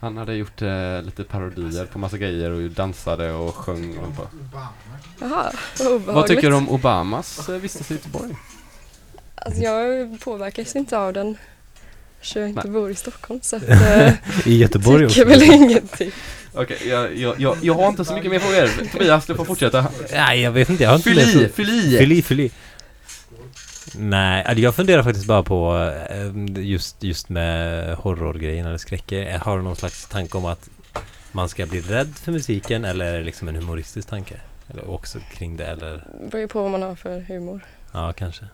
han hade gjort eh, lite parodier på massa grejer och dansade och sjöng och på. Jaha, vad obehagligt. Vad tycker du om Obamas eh, vistelse i Göteborg? Alltså jag påverkas inte av den. Eftersom jag inte Nej. bor i Stockholm så att... eh, I Göteborg tycker också. väl ingenting. Okej, jag, jag, jag, jag har inte så mycket mer frågor. Tobias, du får fortsätta. Nej, jag vet inte. Jag har inte Fyll i, fyll i. Fyll i, fyll i. Nej, alltså jag funderar faktiskt bara på eh, just, just med horrorgrejen eller skräcker. Har du någon slags tanke om att man ska bli rädd för musiken eller är det liksom en humoristisk tanke? Eller också kring det eller? Det beror ju på vad man har för humor. Ja, kanske.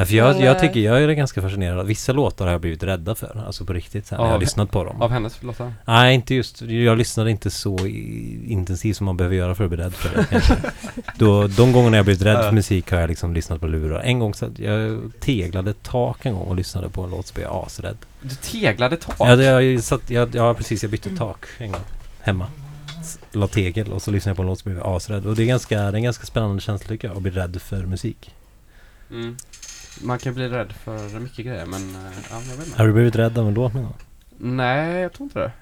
Nej, för jag, Men, jag tycker jag är ganska fascinerad. Vissa låtar har jag blivit rädda för. Alltså på riktigt här, när jag har Av- lyssnat på dem. Av hennes låtar? Nej, inte just. Jag lyssnade inte så intensivt som man behöver göra för att bli rädd för det. kanske. Då, de gångerna jag blivit rädd för musik har jag liksom lyssnat på lurar. En gång så att jag teglade tak en gång och lyssnade på en låt så blev jag asrädd. Du teglade tak? Ja, jag, satt, jag, ja, precis. Jag bytte tak en gång. Hemma. La tegel och så lyssnade jag på en låt så blev asrädd. Och det är, ganska, det är en ganska spännande känsla tycker jag, att bli rädd för musik. Mm. Man kan bli rädd för mycket grejer men, eh, ja, jag vet inte. Har du blivit rädd av en låt någon gång? Nej, jag tror inte det.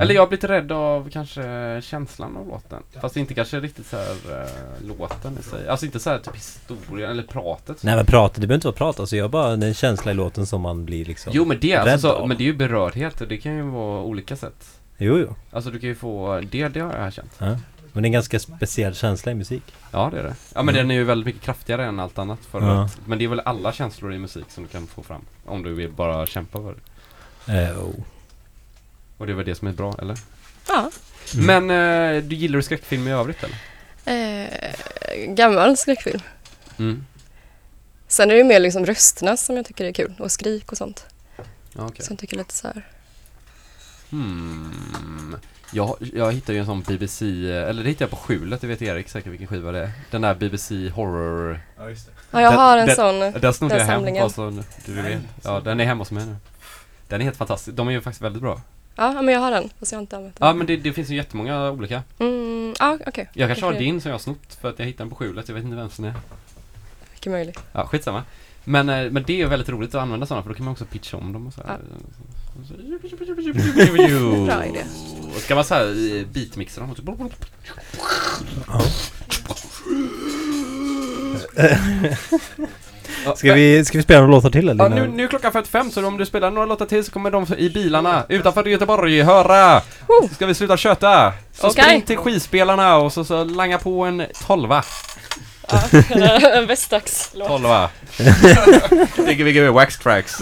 Eller jag har blivit rädd av kanske känslan av låten. Fast inte kanske riktigt så här uh, låten i sig. Alltså inte så här typ historien eller pratet. Nej men prata, det behöver inte vara prat. Alltså jag bara, det är en känsla i låten som man blir liksom Jo men det, är rädd alltså, så, av. men det är ju berördhet och det kan ju vara olika sätt. Jo, jo. Alltså du kan ju få, det, det har jag känt. Ja. Men det är en ganska speciell känsla i musik. Ja det är det. Ja men Mm. den är ju väldigt mycket kraftigare än allt annat för Ja. att, Men det är väl alla känslor i musik som du kan få fram. Om du vill bara kämpa för det. Eh, oh. Och det är väl det som är bra, eller? Ja. Men eh, du gillar du skräckfilm i övrigt eller? Eh, gammal skräckfilm. Mm. Sen är det ju mer liksom rösterna som jag tycker är kul och skrik och sånt. Ja, okej. Så jag tycker lite så här. Hmm. Jag, jag hittade ju en sån BBC, eller det hittade jag på skjulet, det vet Erik säkert vilken skiva det är. Den där BBC horror... Ja, just det. Ja, jag har en den, sån, Den snodde den jag hem, samlingen. bara så du vet. Ja, den är hemma hos mig nu. Den är helt fantastisk, de är ju faktiskt väldigt bra. Ja, men jag har den fast jag har inte använt den. Ja men det, det finns ju jättemånga olika. Mm, ja, okej. Jag kanske har din som jag har snott för att jag hittade den på skjulet, jag vet inte vem som är. Mycket möjligt. Ja, skitsamma. Men, eh, men det är ju väldigt roligt att använda sådana för då kan man också pitcha om dem och så här. Bra idé. Och Ska man så här beatmixa dem så Ska vi, ska vi spela några låtar till eller? Ja, nu, nu är klockan 55 så om du spelar några låtar till så kommer de i bilarna utanför Göteborg höra. Så ska vi sluta köta. Så Okej. spring till skivspelarna och så, så langa på en tolva. En västdags-låt. Tolva. Vi wax tracks.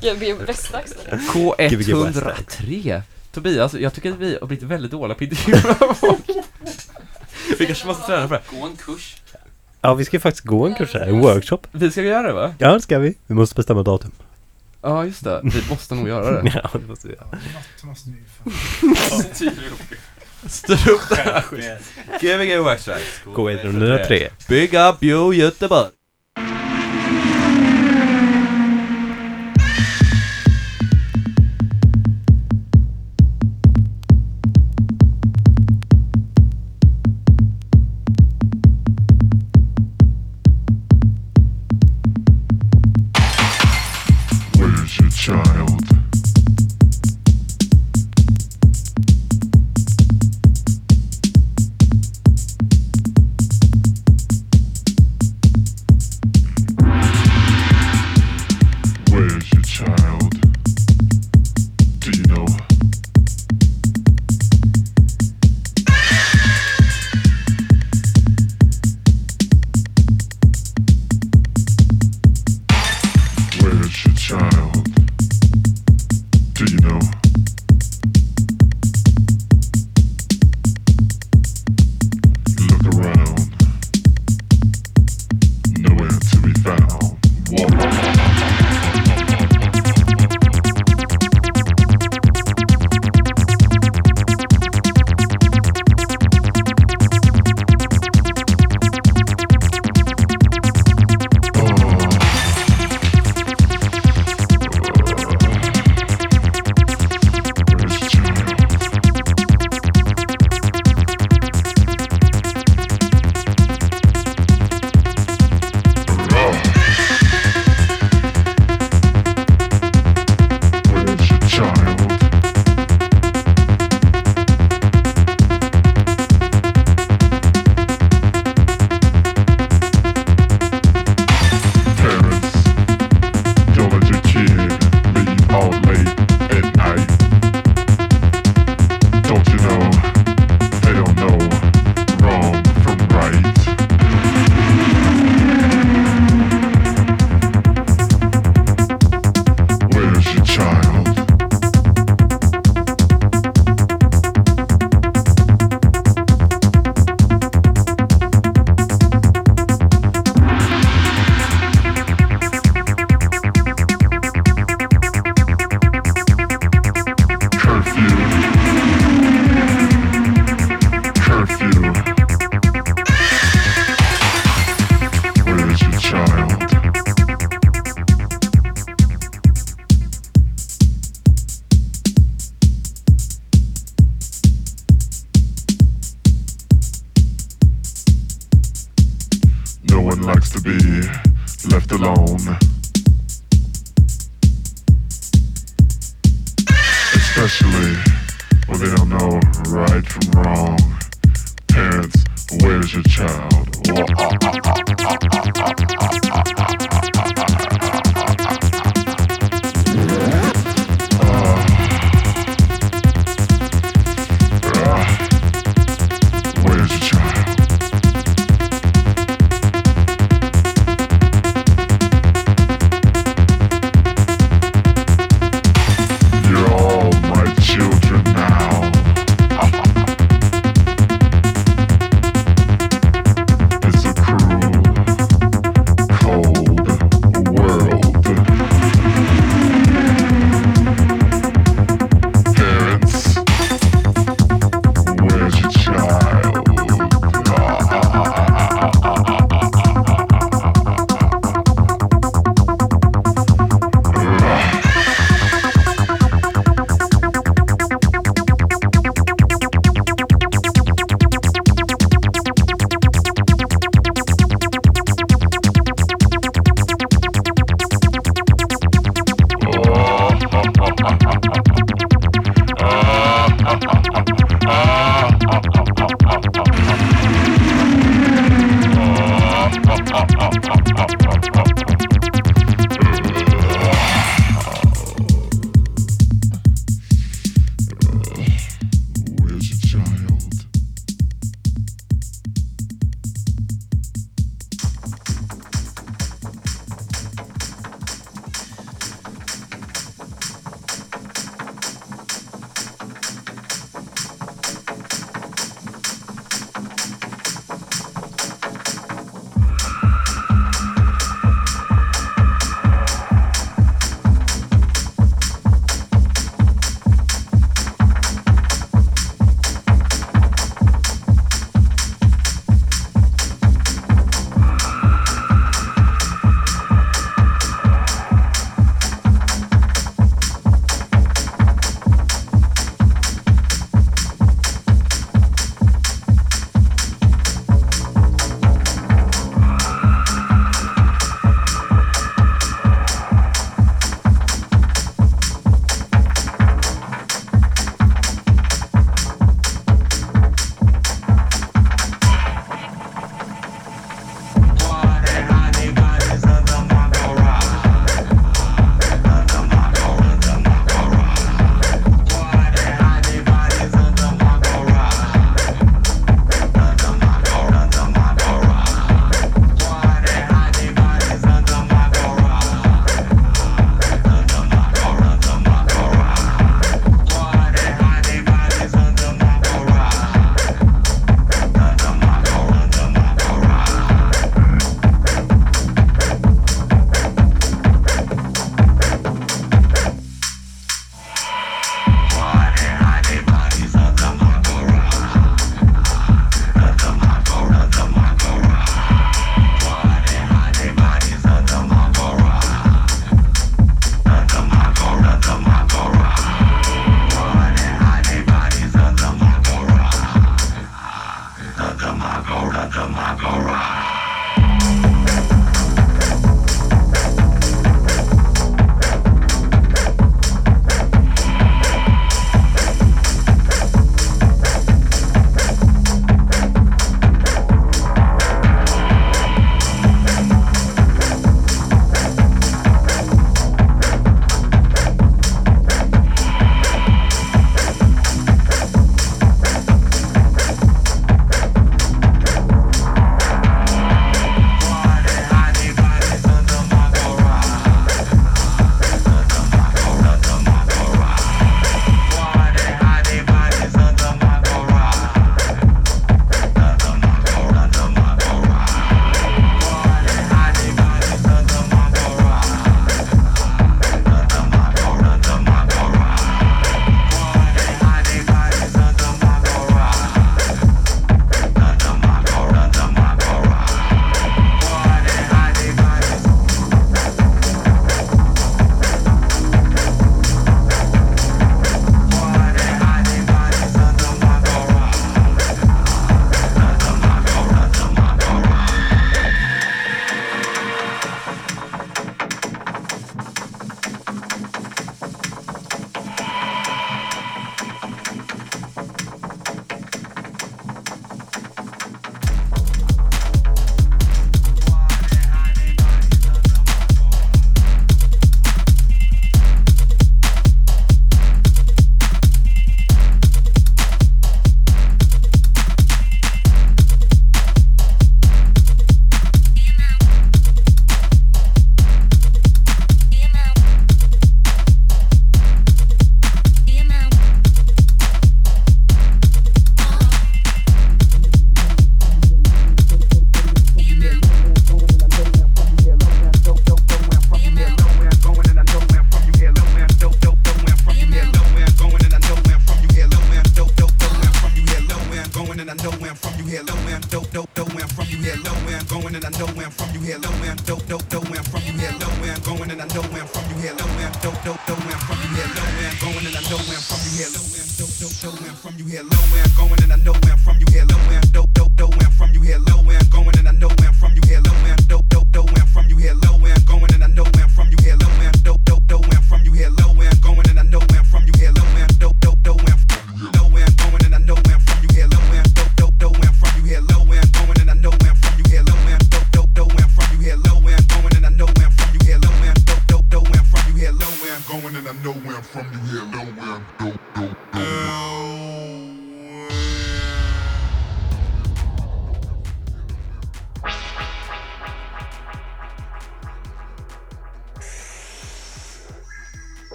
Gbg västdags. K103. Tobias, jag tycker att vi har blivit väldigt dåliga på intervjuer folk. Vi kanske måste träna för det. Gå en kurs. Ja, vi ska ju faktiskt gå en kurs här, en workshop. Vi ska göra det va? Ja, det ska vi. Vi måste bestämma datum. Ja, just det. Vi måste nog göra det. ja, det måste vi göra. Något måste vi. Styr upp det här skiten. Gbg wax tracks. K103. Big up you Göteborg.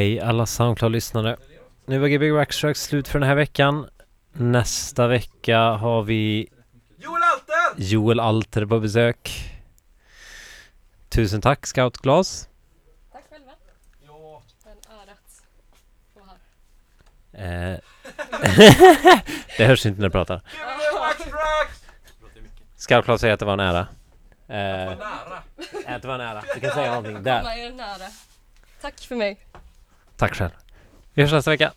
hej alla Soundcloud-lyssnare. Nu var Gbg Waxtrax slut för den här veckan. Nästa vecka har vi Joel Alter! Joel Alter på besök. Tusen tack Scout Glas. Tack själva. Ja. En ära att få här. Eh. det hörs inte när du pratar. Scout Glas säger att det var en ära. Att det var nära. Eh. Att det var nära. Du kan säga någonting där. Tack för mig. Tack själv. Vi hörs nästa vecka.